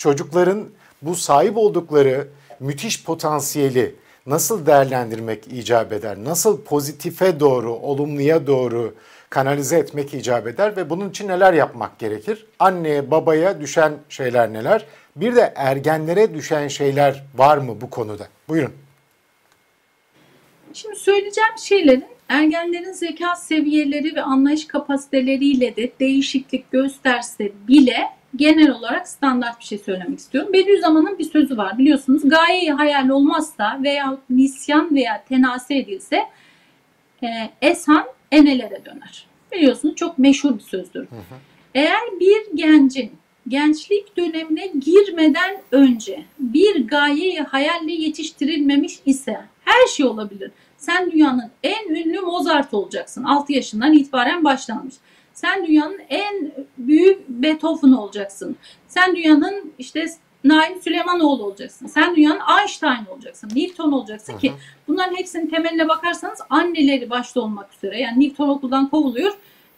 çocukların bu sahip oldukları müthiş potansiyeli nasıl değerlendirmek icap eder? Nasıl pozitife doğru, olumluya doğru kanalize etmek icap eder ve bunun için neler yapmak gerekir? Anneye, babaya düşen şeyler neler? Bir de ergenlere düşen şeyler var mı bu konuda? Buyurun. Şimdi söyleyeceğim şeylerin ergenlerin zeka seviyeleri ve anlayış kapasiteleriyle de değişiklik gösterse bile genel olarak standart bir şey söylemek istiyorum. Bediüzzaman'ın bir sözü var biliyorsunuz. Gayeyi hayal olmazsa veya nisyan veya tenase edilse e, eshan enelere döner. Biliyorsunuz çok meşhur bir sözdür. Hı hı. Eğer bir gencin gençlik dönemine girmeden önce bir gayeyi hayalle yetiştirilmemiş ise her şey olabilir. Sen dünyanın en ünlü Mozart olacaksın. 6 yaşından itibaren başlanmış. Sen dünyanın en büyük Beethoven olacaksın. Sen dünyanın işte Naim Süleymanoğlu olacaksın. Sen dünyanın Einstein olacaksın. Newton olacaksın ki bunların hepsinin temeline bakarsanız anneleri başta olmak üzere. Yani Newton okuldan kovuluyor.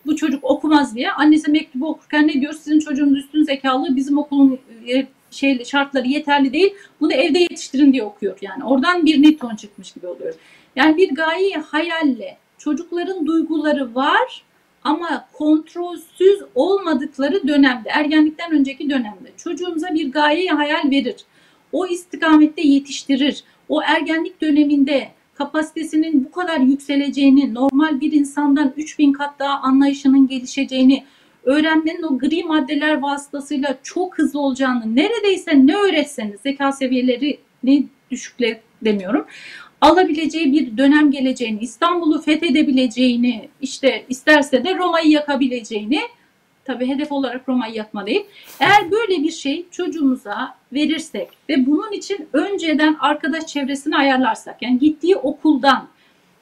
Bu çocuk okumaz diye. Annesi mektubu okurken ne diyor? Sizin çocuğunuz üstün zekalı. Bizim okulun e, şey şartları yeterli değil. Bunu evde yetiştirin diye okuyor. Yani oradan bir Newton çıkmış gibi oluyor. Yani bir gayeyi hayalle çocukların duyguları var ama kontrolsüz olmadıkları dönemde, ergenlikten önceki dönemde çocuğumuza bir gayeyi hayal verir. O istikamette yetiştirir. O ergenlik döneminde kapasitesinin bu kadar yükseleceğini, normal bir insandan 3000 kat daha anlayışının gelişeceğini, öğrenmenin o gri maddeler vasıtasıyla çok hızlı olacağını, neredeyse ne öğretseniz zeka seviyeleri düşükle demiyorum alabileceği bir dönem geleceğini, İstanbul'u fethedebileceğini, işte isterse de Roma'yı yakabileceğini, tabi hedef olarak Roma'yı yakma. Eğer böyle bir şey çocuğumuza verirsek ve bunun için önceden arkadaş çevresini ayarlarsak, yani gittiği okuldan,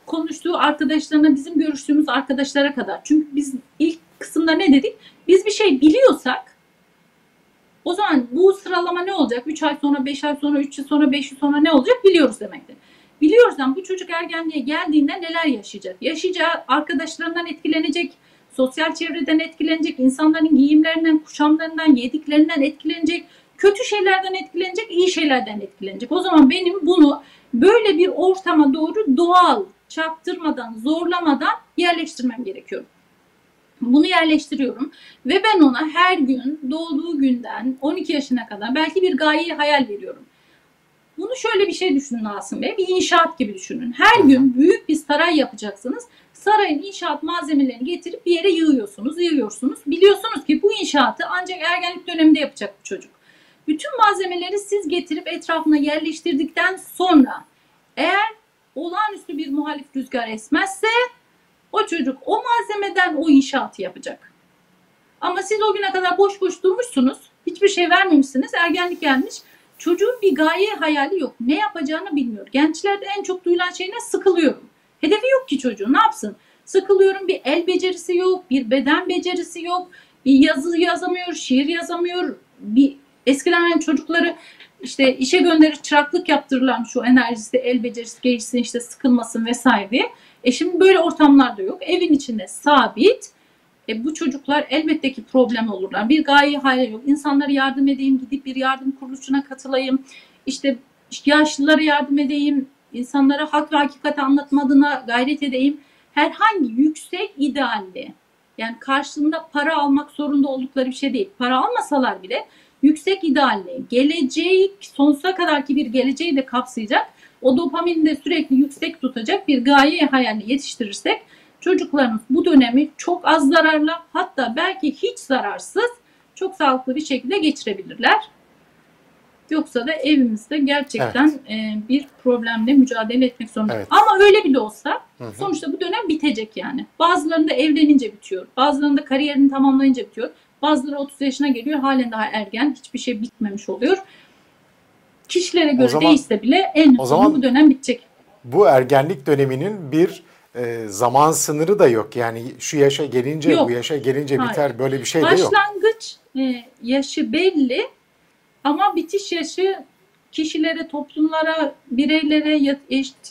konuştuğu arkadaşlarına, bizim görüştüğümüz arkadaşlara kadar. Çünkü biz ilk kısımda ne dedik? Biz bir şey biliyorsak o zaman bu sıralama ne olacak? 3 ay sonra, 5 ay sonra, 3 yıl sonra, 5 yıl sonra ne olacak biliyoruz demektir. Biliyorsan bu çocuk ergenliğe geldiğinde neler yaşayacak? Yaşayacağı arkadaşlarından etkilenecek, sosyal çevreden etkilenecek, insanların giyimlerinden, kuşamlarından, yediklerinden etkilenecek, kötü şeylerden etkilenecek, iyi şeylerden etkilenecek. O zaman benim bunu böyle bir ortama doğru doğal, çaktırmadan, zorlamadan yerleştirmem gerekiyor. Bunu yerleştiriyorum ve ben ona her gün doğduğu günden 12 yaşına kadar belki bir gayeyi hayal veriyorum. Bunu şöyle bir şey düşünün Asım Bey. Bir inşaat gibi düşünün. Her gün büyük bir saray yapacaksınız. Sarayın inşaat malzemelerini getirip bir yere yığıyorsunuz, yığıyorsunuz. Biliyorsunuz ki bu inşaatı ancak ergenlik döneminde yapacak bu çocuk. Bütün malzemeleri siz getirip etrafına yerleştirdikten sonra eğer olağanüstü bir muhalif rüzgar esmezse o çocuk o malzemeden o inşaatı yapacak. Ama siz o güne kadar boş boş durmuşsunuz. Hiçbir şey vermemişsiniz. Ergenlik gelmiş. Çocuğun bir gaye hayali yok. Ne yapacağını bilmiyor. Gençlerde en çok duyulan şey ne? Sıkılıyorum. Hedefi yok ki çocuğun. Ne yapsın? Sıkılıyorum. Bir el becerisi yok. Bir beden becerisi yok. Bir yazı yazamıyor. Şiir yazamıyor. Bir eskiden çocukları işte işe gönderir çıraklık yaptırılan şu enerjisi, el becerisi gelişsin işte sıkılmasın vesaire diye. E şimdi böyle ortamlarda yok. Evin içinde sabit e, bu çocuklar elbette ki problem olurlar. Bir gaye hayal yok. İnsanlara yardım edeyim, gidip bir yardım kuruluşuna katılayım. İşte yaşlılara yardım edeyim, insanlara hak ve hakikati anlatma adına gayret edeyim. Herhangi yüksek idealli, yani karşılığında para almak zorunda oldukları bir şey değil. Para almasalar bile yüksek idealli, geleceği sonsuza kadar ki bir geleceği de kapsayacak, o dopamini de sürekli yüksek tutacak bir gaye hayali yetiştirirsek çocuklarımız bu dönemi çok az zararla hatta belki hiç zararsız çok sağlıklı bir şekilde geçirebilirler. Yoksa da evimizde gerçekten evet. e, bir problemle mücadele etmek zorunda. Evet. Ama öyle bile olsa hı hı. sonuçta bu dönem bitecek yani. Bazılarında evlenince bitiyor. Bazılarında kariyerini tamamlayınca bitiyor. Bazıları 30 yaşına geliyor halen daha ergen. Hiçbir şey bitmemiş oluyor. Kişilere göre zaman, değişse bile en sonu bu dönem bitecek. Bu ergenlik döneminin bir e, zaman sınırı da yok. Yani şu yaşa gelince yok. bu yaşa gelince Hayır. biter böyle bir şey de yok. Başlangıç e, yaşı belli ama bitiş yaşı kişilere, toplumlara, bireylere,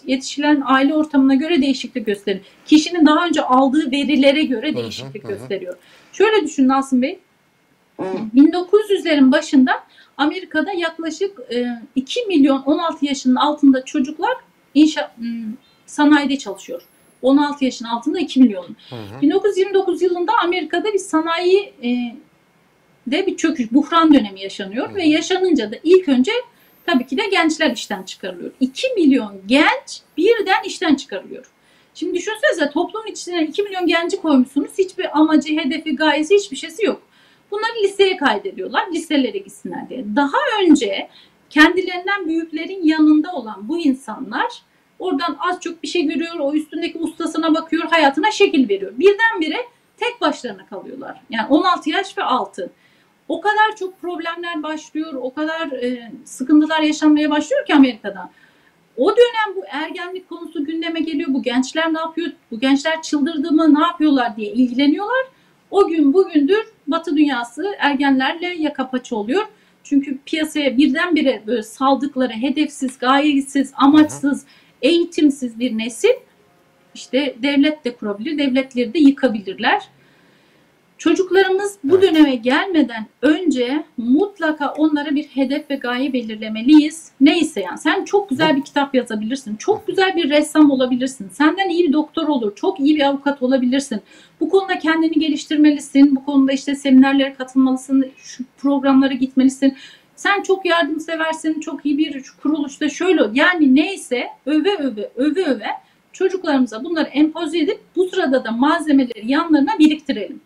yetişilen aile ortamına göre değişiklik gösterir. Kişinin daha önce aldığı verilere göre değişiklik hı hı, gösteriyor. Hı. Şöyle düşünün Asım Bey. 1900'lerin başında Amerika'da yaklaşık 2 milyon 16 yaşının altında çocuklar inşa sanayide çalışıyor. 16 yaşın altında 2 milyon. Hı hı. 1929 yılında Amerika'da bir sanayi e, de bir çöküş, buhran dönemi yaşanıyor hı. ve yaşanınca da ilk önce tabii ki de gençler işten çıkarılıyor. 2 milyon genç birden işten çıkarılıyor. Şimdi düşünsenize toplumun içine 2 milyon genci koymuşsunuz. Hiçbir amacı, hedefi, gayesi hiçbir şeysi yok. Bunları liseye kaydediyorlar. Liselere gitsinler diye. Daha önce kendilerinden büyüklerin yanında olan bu insanlar oradan az çok bir şey görüyor. O üstündeki ustasına bakıyor. Hayatına şekil veriyor. Birdenbire tek başlarına kalıyorlar. Yani 16 yaş ve altı. O kadar çok problemler başlıyor. O kadar e, sıkıntılar yaşanmaya başlıyor ki Amerika'da. O dönem bu ergenlik konusu gündeme geliyor. Bu gençler ne yapıyor? Bu gençler çıldırdı mı? Ne yapıyorlar diye ilgileniyorlar. O gün bugündür Batı dünyası ergenlerle yaka paça oluyor. Çünkü piyasaya birdenbire böyle saldıkları hedefsiz, gayesiz, amaçsız, eğitimsiz bir nesil işte devlet de kurabilir, devletleri de yıkabilirler. Çocuklarımız bu evet. döneme gelmeden önce mutlaka onlara bir hedef ve gaye belirlemeliyiz. Neyse yani sen çok güzel bir kitap yazabilirsin. Çok güzel bir ressam olabilirsin. Senden iyi bir doktor olur. Çok iyi bir avukat olabilirsin. Bu konuda kendini geliştirmelisin. Bu konuda işte seminerlere katılmalısın. Şu programlara gitmelisin. Sen çok yardımseversin. Çok iyi bir kuruluşta şöyle yani neyse öve öve öve öve çocuklarımıza bunları empoze edip bu sırada da malzemeleri yanlarına biriktirelim.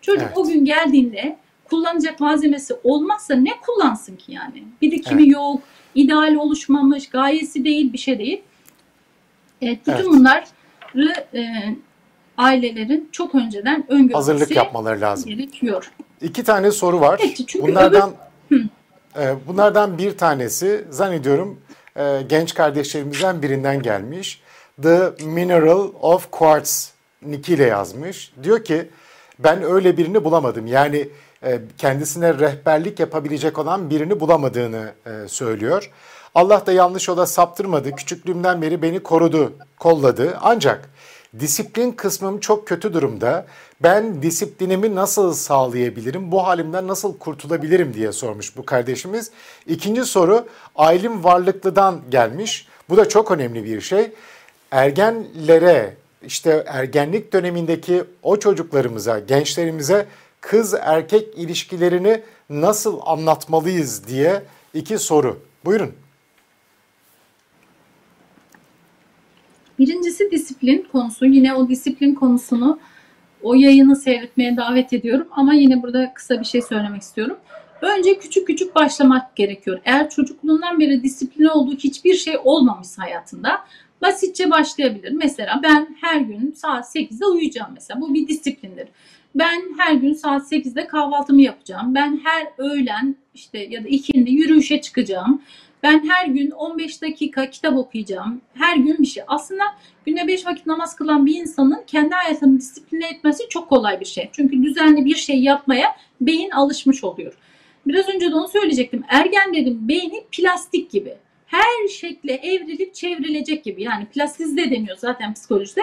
Çocuk evet. o gün geldiğinde kullanacak malzemesi olmazsa ne kullansın ki yani? Birikimi evet. yok, ideal oluşmamış, gayesi değil, bir şey değil. Evet, bütün evet. bunları e, ailelerin çok önceden öngörmesi hazırlık yapmaları lazım. Gerekiyor. İki tane soru var. Evet, bunlardan öbür... e, bunlardan bir tanesi zannediyorum e, genç kardeşlerimizden birinden gelmiş. The Mineral of Quartz Niki ile yazmış. Diyor ki ben öyle birini bulamadım. Yani e, kendisine rehberlik yapabilecek olan birini bulamadığını e, söylüyor. Allah da yanlış yola saptırmadı. Küçüklüğümden beri beni korudu, kolladı. Ancak disiplin kısmım çok kötü durumda. Ben disiplinimi nasıl sağlayabilirim? Bu halimden nasıl kurtulabilirim diye sormuş bu kardeşimiz. İkinci soru Aylin Varlıklı'dan gelmiş. Bu da çok önemli bir şey. Ergenlere işte ergenlik dönemindeki o çocuklarımıza, gençlerimize kız erkek ilişkilerini nasıl anlatmalıyız diye iki soru. Buyurun. Birincisi disiplin konusu. Yine o disiplin konusunu o yayını seyretmeye davet ediyorum ama yine burada kısa bir şey söylemek istiyorum. Önce küçük küçük başlamak gerekiyor. Eğer çocukluğundan beri disiplinli olduğu hiçbir şey olmamış hayatında basitçe başlayabilir. Mesela ben her gün saat 8'de uyuyacağım mesela. Bu bir disiplindir. Ben her gün saat 8'de kahvaltımı yapacağım. Ben her öğlen işte ya da ikindi yürüyüşe çıkacağım. Ben her gün 15 dakika kitap okuyacağım. Her gün bir şey. Aslında günde 5 vakit namaz kılan bir insanın kendi hayatını disipline etmesi çok kolay bir şey. Çünkü düzenli bir şey yapmaya beyin alışmış oluyor. Biraz önce de onu söyleyecektim. Ergenlerin beyni plastik gibi her şekle evrilip çevrilecek gibi. Yani plastizde deniyor zaten psikolojide.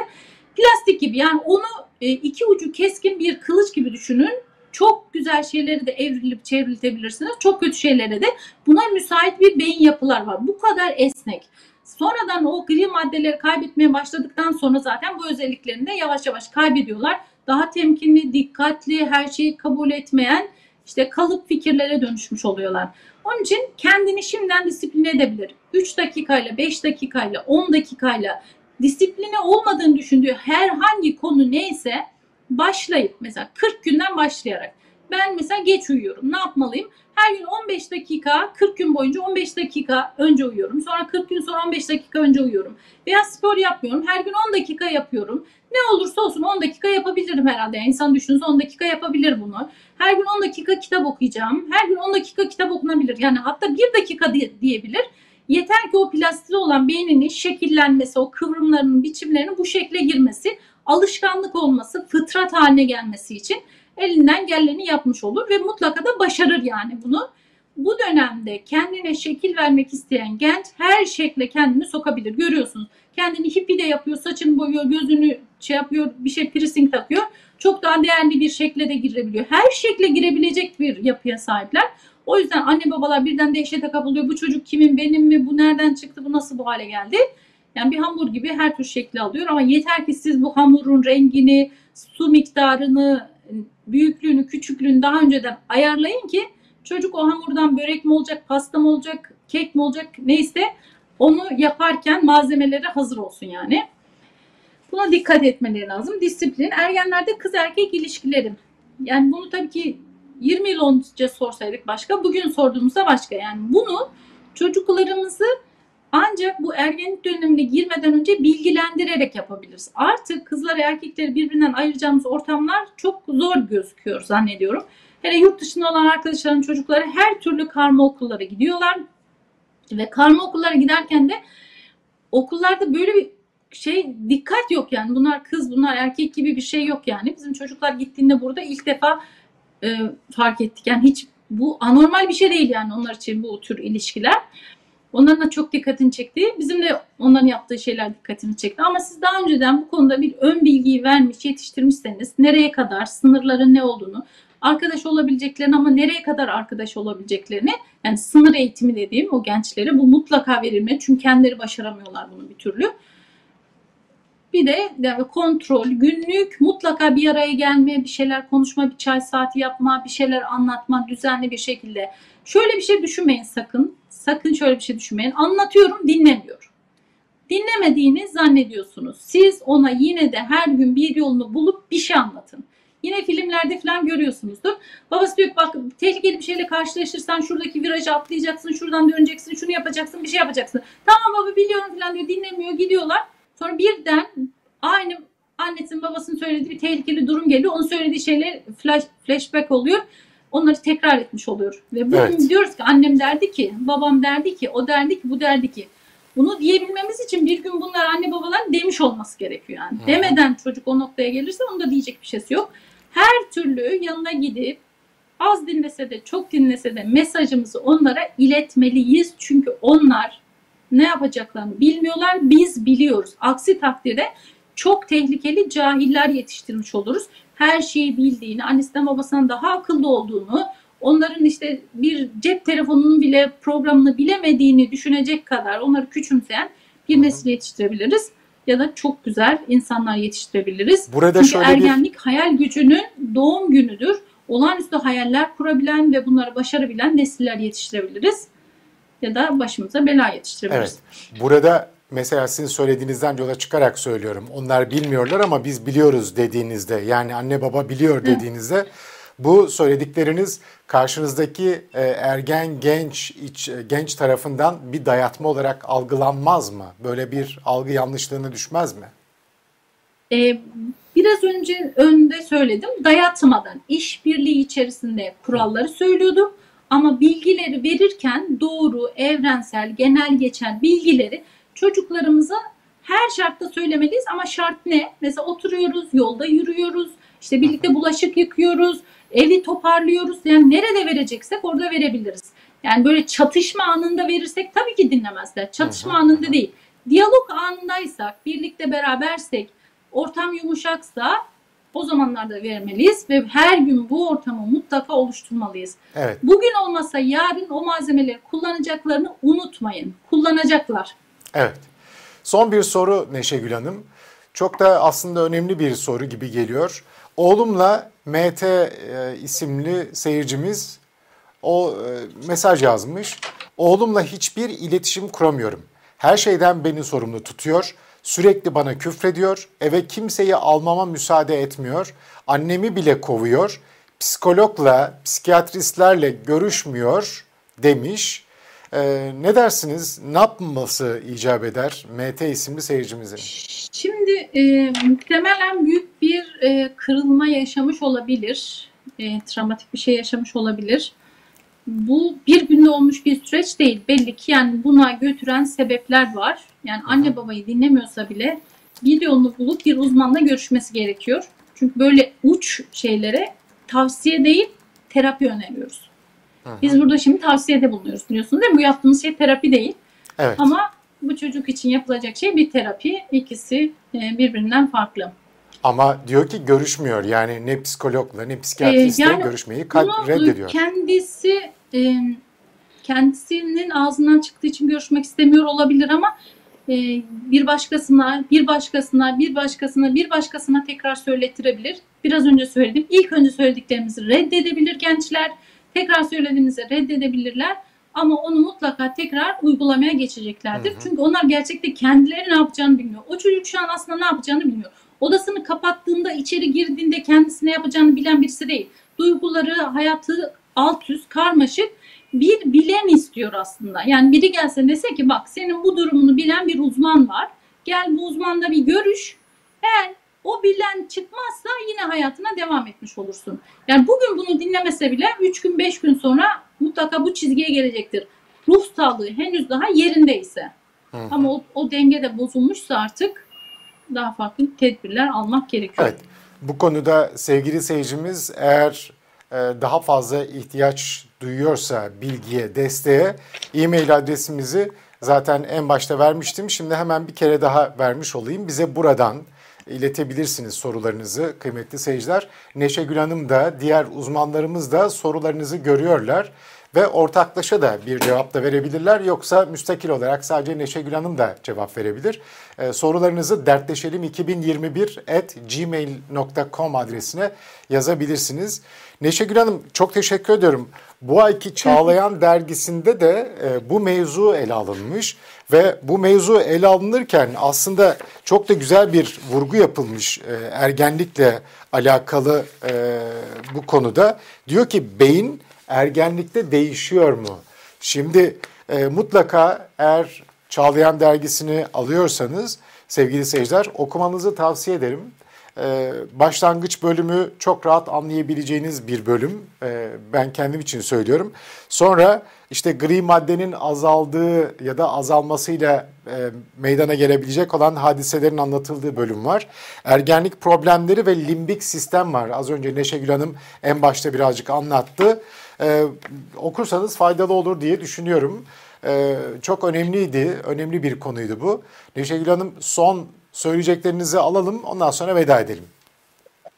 Plastik gibi yani onu e, iki ucu keskin bir kılıç gibi düşünün. Çok güzel şeyleri de evrilip çevriltebilirsiniz. Çok kötü şeylere de buna müsait bir beyin yapılar var. Bu kadar esnek. Sonradan o gri maddeleri kaybetmeye başladıktan sonra zaten bu özelliklerini de yavaş yavaş kaybediyorlar. Daha temkinli, dikkatli, her şeyi kabul etmeyen işte kalıp fikirlere dönüşmüş oluyorlar. Onun için kendini şimdiden disipline edebilir. 3 dakikayla, 5 dakikayla, 10 dakikayla disipline olmadığını düşündüğü herhangi konu neyse başlayıp mesela 40 günden başlayarak ben mesela geç uyuyorum. Ne yapmalıyım? Her gün 15 dakika, 40 gün boyunca 15 dakika önce uyuyorum. Sonra 40 gün sonra 15 dakika önce uyuyorum. Veya spor yapmıyorum. Her gün 10 dakika yapıyorum. Ne olursa olsun 10 dakika yapabilirim herhalde. Yani insan düşünse 10 dakika yapabilir bunu. Her gün 10 dakika kitap okuyacağım. Her gün 10 dakika kitap okunabilir. Yani hatta 1 dakika diyebilir. Yeter ki o plastik olan beyninin şekillenmesi, o kıvrımlarının, biçimlerinin bu şekle girmesi, alışkanlık olması, fıtrat haline gelmesi için elinden geleni yapmış olur ve mutlaka da başarır yani bunu. bu dönemde kendine şekil vermek isteyen genç her şekle kendini sokabilir. Görüyorsunuz. Kendini hippi de yapıyor, saçını boyuyor, gözünü şey yapıyor, bir şey piercing takıyor. Çok daha değerli bir şekle de girebiliyor. Her şekle girebilecek bir yapıya sahipler. O yüzden anne babalar birden dehşete kapılıyor. Bu çocuk kimin, benim mi, bu nereden çıktı, bu nasıl bu hale geldi? Yani bir hamur gibi her tür şekli alıyor ama yeter ki siz bu hamurun rengini, su miktarını, büyüklüğünü, küçüklüğünü daha önceden ayarlayın ki çocuk o hamurdan börek mi olacak, pasta mı olacak, kek mi olacak neyse onu yaparken malzemeleri hazır olsun yani. Buna dikkat etmeleri lazım. Disiplin. Ergenlerde kız erkek ilişkilerim. Yani bunu tabii ki 20 yıl önce sorsaydık başka, bugün sorduğumuzda başka. Yani bunu çocuklarımızı ancak bu ergenlik dönemine girmeden önce bilgilendirerek yapabiliriz. Artık kızlar erkekleri birbirinden ayıracağımız ortamlar çok zor gözüküyor zannediyorum. Hele yurt dışında olan arkadaşların çocukları her türlü karma okullara gidiyorlar. Ve karma okullara giderken de okullarda böyle bir şey dikkat yok yani. Bunlar kız, bunlar erkek gibi bir şey yok yani. Bizim çocuklar gittiğinde burada ilk defa e, fark ettik. Yani hiç bu anormal bir şey değil yani onlar için bu tür ilişkiler. Onların da çok dikkatini çekti. Bizim de onların yaptığı şeyler dikkatini çekti. Ama siz daha önceden bu konuda bir ön bilgiyi vermiş, yetiştirmişseniz nereye kadar, sınırların ne olduğunu, arkadaş olabileceklerini ama nereye kadar arkadaş olabileceklerini yani sınır eğitimi dediğim o gençlere bu mutlaka verilmeli. Çünkü kendileri başaramıyorlar bunu bir türlü. Bir de yani kontrol, günlük mutlaka bir araya gelme, bir şeyler konuşma, bir çay saati yapma, bir şeyler anlatma düzenli bir şekilde. Şöyle bir şey düşünmeyin sakın. Sakın şöyle bir şey düşünmeyin. Anlatıyorum, dinlemiyor. Dinlemediğini zannediyorsunuz. Siz ona yine de her gün bir yolunu bulup bir şey anlatın. Yine filmlerde falan görüyorsunuzdur. Babası diyor bak tehlikeli bir şeyle karşılaşırsan şuradaki virajı atlayacaksın, şuradan döneceksin, şunu yapacaksın, bir şey yapacaksın. Tamam baba biliyorum falan diyor, dinlemiyor, gidiyorlar. Sonra birden aynı annesinin babasının söylediği bir tehlikeli durum geliyor. Onun söylediği şeyler flash, flashback oluyor. Onları tekrar etmiş oluyor. Ve bugün evet. diyoruz ki annem derdi ki, babam derdi ki, o derdi ki, bu derdi ki. Bunu diyebilmemiz için bir gün bunlar anne babalar demiş olması gerekiyor yani. Hı. Demeden çocuk o noktaya gelirse onda diyecek bir şeysi yok. Her türlü yanına gidip az dinlese de çok dinlese de mesajımızı onlara iletmeliyiz. Çünkü onlar ne yapacaklarını bilmiyorlar. Biz biliyoruz. Aksi takdirde çok tehlikeli cahiller yetiştirmiş oluruz. Her şeyi bildiğini, annesinden babasından daha akıllı olduğunu, onların işte bir cep telefonunun bile programını bilemediğini düşünecek kadar onları küçümseyen bir nesil yetiştirebiliriz ya da çok güzel insanlar yetiştirebiliriz. Burada Çünkü şöyle ergenlik bir... hayal gücünün doğum günüdür. Olağanüstü hayaller kurabilen ve bunları başarabilen nesiller yetiştirebiliriz ya da başımıza bela yetiştirebiliriz. Evet. Burada mesela sizin söylediğinizden yola çıkarak söylüyorum. Onlar bilmiyorlar ama biz biliyoruz dediğinizde yani anne baba biliyor dediğinizde bu söyledikleriniz karşınızdaki e, ergen genç iç, e, genç tarafından bir dayatma olarak algılanmaz mı? Böyle bir algı yanlışlığına düşmez mi? Ee, biraz önce önde söyledim. Dayatmadan işbirliği içerisinde kuralları söylüyordum. Ama bilgileri verirken doğru, evrensel, genel geçen bilgileri çocuklarımıza her şartta söylemeliyiz ama şart ne? Mesela oturuyoruz, yolda yürüyoruz, işte birlikte bulaşık yıkıyoruz, evi toparlıyoruz. Yani nerede vereceksek orada verebiliriz. Yani böyle çatışma anında verirsek tabii ki dinlemezler. Çatışma anında değil. Diyalog anındaysak, birlikte berabersek, ortam yumuşaksa o zamanlarda vermeliyiz ve her gün bu ortamı mutlaka oluşturmalıyız. Evet. Bugün olmasa yarın o malzemeleri kullanacaklarını unutmayın. Kullanacaklar. Evet. Son bir soru Neşegül Hanım. Çok da aslında önemli bir soru gibi geliyor. Oğlumla MT e, isimli seyircimiz o e, mesaj yazmış. Oğlumla hiçbir iletişim kuramıyorum. Her şeyden beni sorumlu tutuyor. Sürekli bana küfrediyor. Eve kimseyi almama müsaade etmiyor. Annemi bile kovuyor. Psikologla, psikiyatristlerle görüşmüyor demiş. Ee, ne dersiniz? Ne yapması icap eder MT isimli seyircimizin? Şimdi e, muhtemelen büyük bir e, kırılma yaşamış olabilir. E, travmatik bir şey yaşamış olabilir. Bu bir günde olmuş bir süreç değil. Belli ki yani buna götüren sebepler var. Yani anne babayı dinlemiyorsa bile bir yolunu bulup bir uzmanla görüşmesi gerekiyor. Çünkü böyle uç şeylere tavsiye değil terapi öneriyoruz. Biz burada şimdi tavsiyede bulunuyoruz biliyorsunuz değil mi? Bu yaptığımız şey terapi değil. Evet. Ama bu çocuk için yapılacak şey bir terapi. İkisi e, birbirinden farklı. Ama diyor ki görüşmüyor. Yani ne psikologla ne psikiyatristle ee, yani görüşmeyi reddediyor. Kendisi e, kendisinin ağzından çıktığı için görüşmek istemiyor olabilir ama e, bir başkasına, bir başkasına, bir başkasına, bir başkasına tekrar söylettirebilir. Biraz önce söyledim. İlk önce söylediklerimizi reddedebilir gençler. Tekrar söylediğimizi reddedebilirler. Ama onu mutlaka tekrar uygulamaya geçeceklerdir. Hı hı. Çünkü onlar gerçekte kendileri ne yapacağını bilmiyor. O çocuk şu an aslında ne yapacağını bilmiyor. Odasını kapattığında, içeri girdiğinde kendisine yapacağını bilen birisi değil. Duyguları, hayatı alt üst, karmaşık bir bilen istiyor aslında. Yani biri gelse dese ki bak senin bu durumunu bilen bir uzman var. Gel bu uzmanla bir görüş. Eğer o bilen çıkmazsa yine hayatına devam etmiş olursun. Yani bugün bunu dinlemese bile 3 gün 5 gün sonra mutlaka bu çizgiye gelecektir. Ruh sağlığı henüz daha yerindeyse. Hı. Ama o, o denge de bozulmuşsa artık daha farklı tedbirler almak gerekiyor. Evet. Bu konuda sevgili seyircimiz eğer e, daha fazla ihtiyaç duyuyorsa bilgiye, desteğe e-mail adresimizi zaten en başta vermiştim. Şimdi hemen bir kere daha vermiş olayım. Bize buradan iletebilirsiniz sorularınızı kıymetli seyirciler. Neşe Gül Hanım da diğer uzmanlarımız da sorularınızı görüyorlar ve ortaklaşa da bir cevap da verebilirler. Yoksa müstakil olarak sadece Neşe Gül Hanım da cevap verebilir. Ee, sorularınızı dertleşelim2021 at gmail.com adresine yazabilirsiniz. Neşe Gül Hanım çok teşekkür ediyorum. Bu ayki Çağlayan dergisinde de e, bu mevzu ele alınmış ve bu mevzu ele alınırken aslında çok da güzel bir vurgu yapılmış e, ergenlikle alakalı e, bu konuda. Diyor ki beyin ergenlikte değişiyor mu? Şimdi e, mutlaka eğer Çağlayan dergisini alıyorsanız sevgili seyirciler okumanızı tavsiye ederim. Ee, başlangıç bölümü çok rahat anlayabileceğiniz bir bölüm. Ee, ben kendim için söylüyorum. Sonra işte gri maddenin azaldığı ya da azalmasıyla e, meydana gelebilecek olan hadiselerin anlatıldığı bölüm var. Ergenlik problemleri ve limbik sistem var. Az önce Neşe Hanım en başta birazcık anlattı. Ee, okursanız faydalı olur diye düşünüyorum. çok önemliydi, önemli bir konuydu bu. Neşe Hanım son söyleyeceklerinizi alalım ondan sonra veda edelim.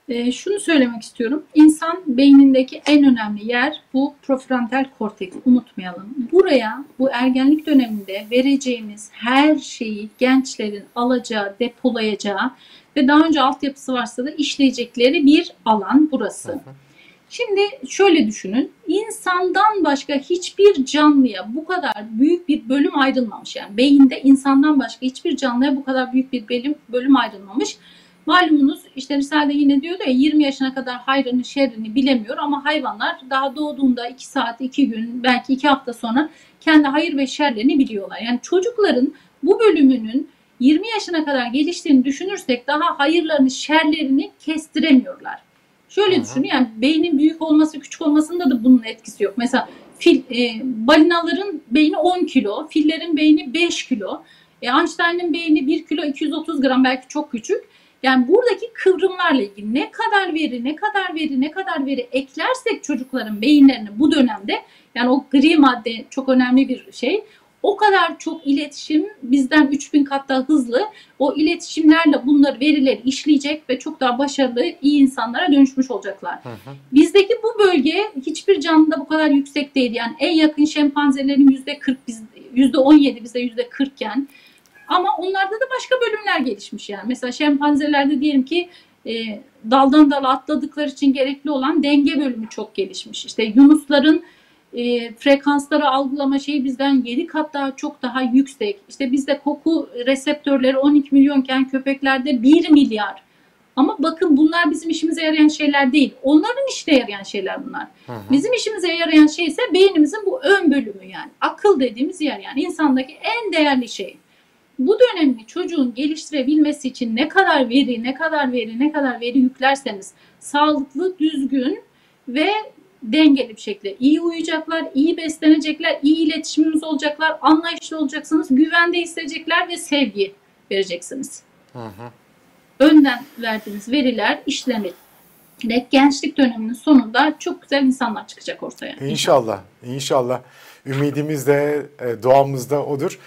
E, şunu söylemek istiyorum. İnsan beynindeki en önemli yer bu prefrontal korteks. Unutmayalım. Buraya bu ergenlik döneminde vereceğimiz her şeyi gençlerin alacağı, depolayacağı ve daha önce altyapısı varsa da işleyecekleri bir alan burası. Hı hı. Şimdi şöyle düşünün. İnsandan başka hiçbir canlıya bu kadar büyük bir bölüm ayrılmamış. Yani beyinde insandan başka hiçbir canlıya bu kadar büyük bir bölüm, bölüm ayrılmamış. Malumunuz işte Risale yine diyordu ya 20 yaşına kadar hayrını şerrini bilemiyor ama hayvanlar daha doğduğunda 2 saat 2 gün belki 2 hafta sonra kendi hayır ve şerlerini biliyorlar. Yani çocukların bu bölümünün 20 yaşına kadar geliştiğini düşünürsek daha hayırlarını şerlerini kestiremiyorlar. Şöyle düşünün yani beynin büyük olması küçük olmasında da bunun etkisi yok. Mesela fil, e, balinaların beyni 10 kilo, fillerin beyni 5 kilo. E, Einstein'ın beyni 1 kilo 230 gram belki çok küçük. Yani buradaki kıvrımlarla ilgili ne kadar veri, ne kadar veri, ne kadar veri eklersek çocukların beyinlerine bu dönemde yani o gri madde çok önemli bir şey o kadar çok iletişim bizden 3000 kat daha hızlı o iletişimlerle bunları verileri işleyecek ve çok daha başarılı iyi insanlara dönüşmüş olacaklar. Hı hı. Bizdeki bu bölge hiçbir canlıda bu kadar yüksek değil. Yani en yakın şempanzelerin %40 biz %17 bize %40 iken ama onlarda da başka bölümler gelişmiş yani. Mesela şempanzelerde diyelim ki e, daldan dala atladıkları için gerekli olan denge bölümü çok gelişmiş. İşte yunusların e, frekansları algılama şeyi bizden 7 kat daha çok daha yüksek. İşte bizde koku reseptörleri 12 milyonken köpeklerde 1 milyar. Ama bakın bunlar bizim işimize yarayan şeyler değil. Onların işine yarayan şeyler bunlar. Hı hı. Bizim işimize yarayan şey ise beynimizin bu ön bölümü yani. Akıl dediğimiz yer yani insandaki en değerli şey. Bu dönemde çocuğun geliştirebilmesi için ne kadar veri, ne kadar veri, ne kadar veri yüklerseniz sağlıklı, düzgün ve dengeli bir şekilde iyi uyuyacaklar, iyi beslenecekler, iyi iletişimimiz olacaklar, anlayışlı olacaksınız, güvende hissedecekler ve sevgi vereceksiniz. Hı hı. Önden verdiğiniz veriler işlenir. dek gençlik döneminin sonunda çok güzel insanlar çıkacak ortaya. İnşallah, inşallah. Ümidimiz de, e, duamız da odur.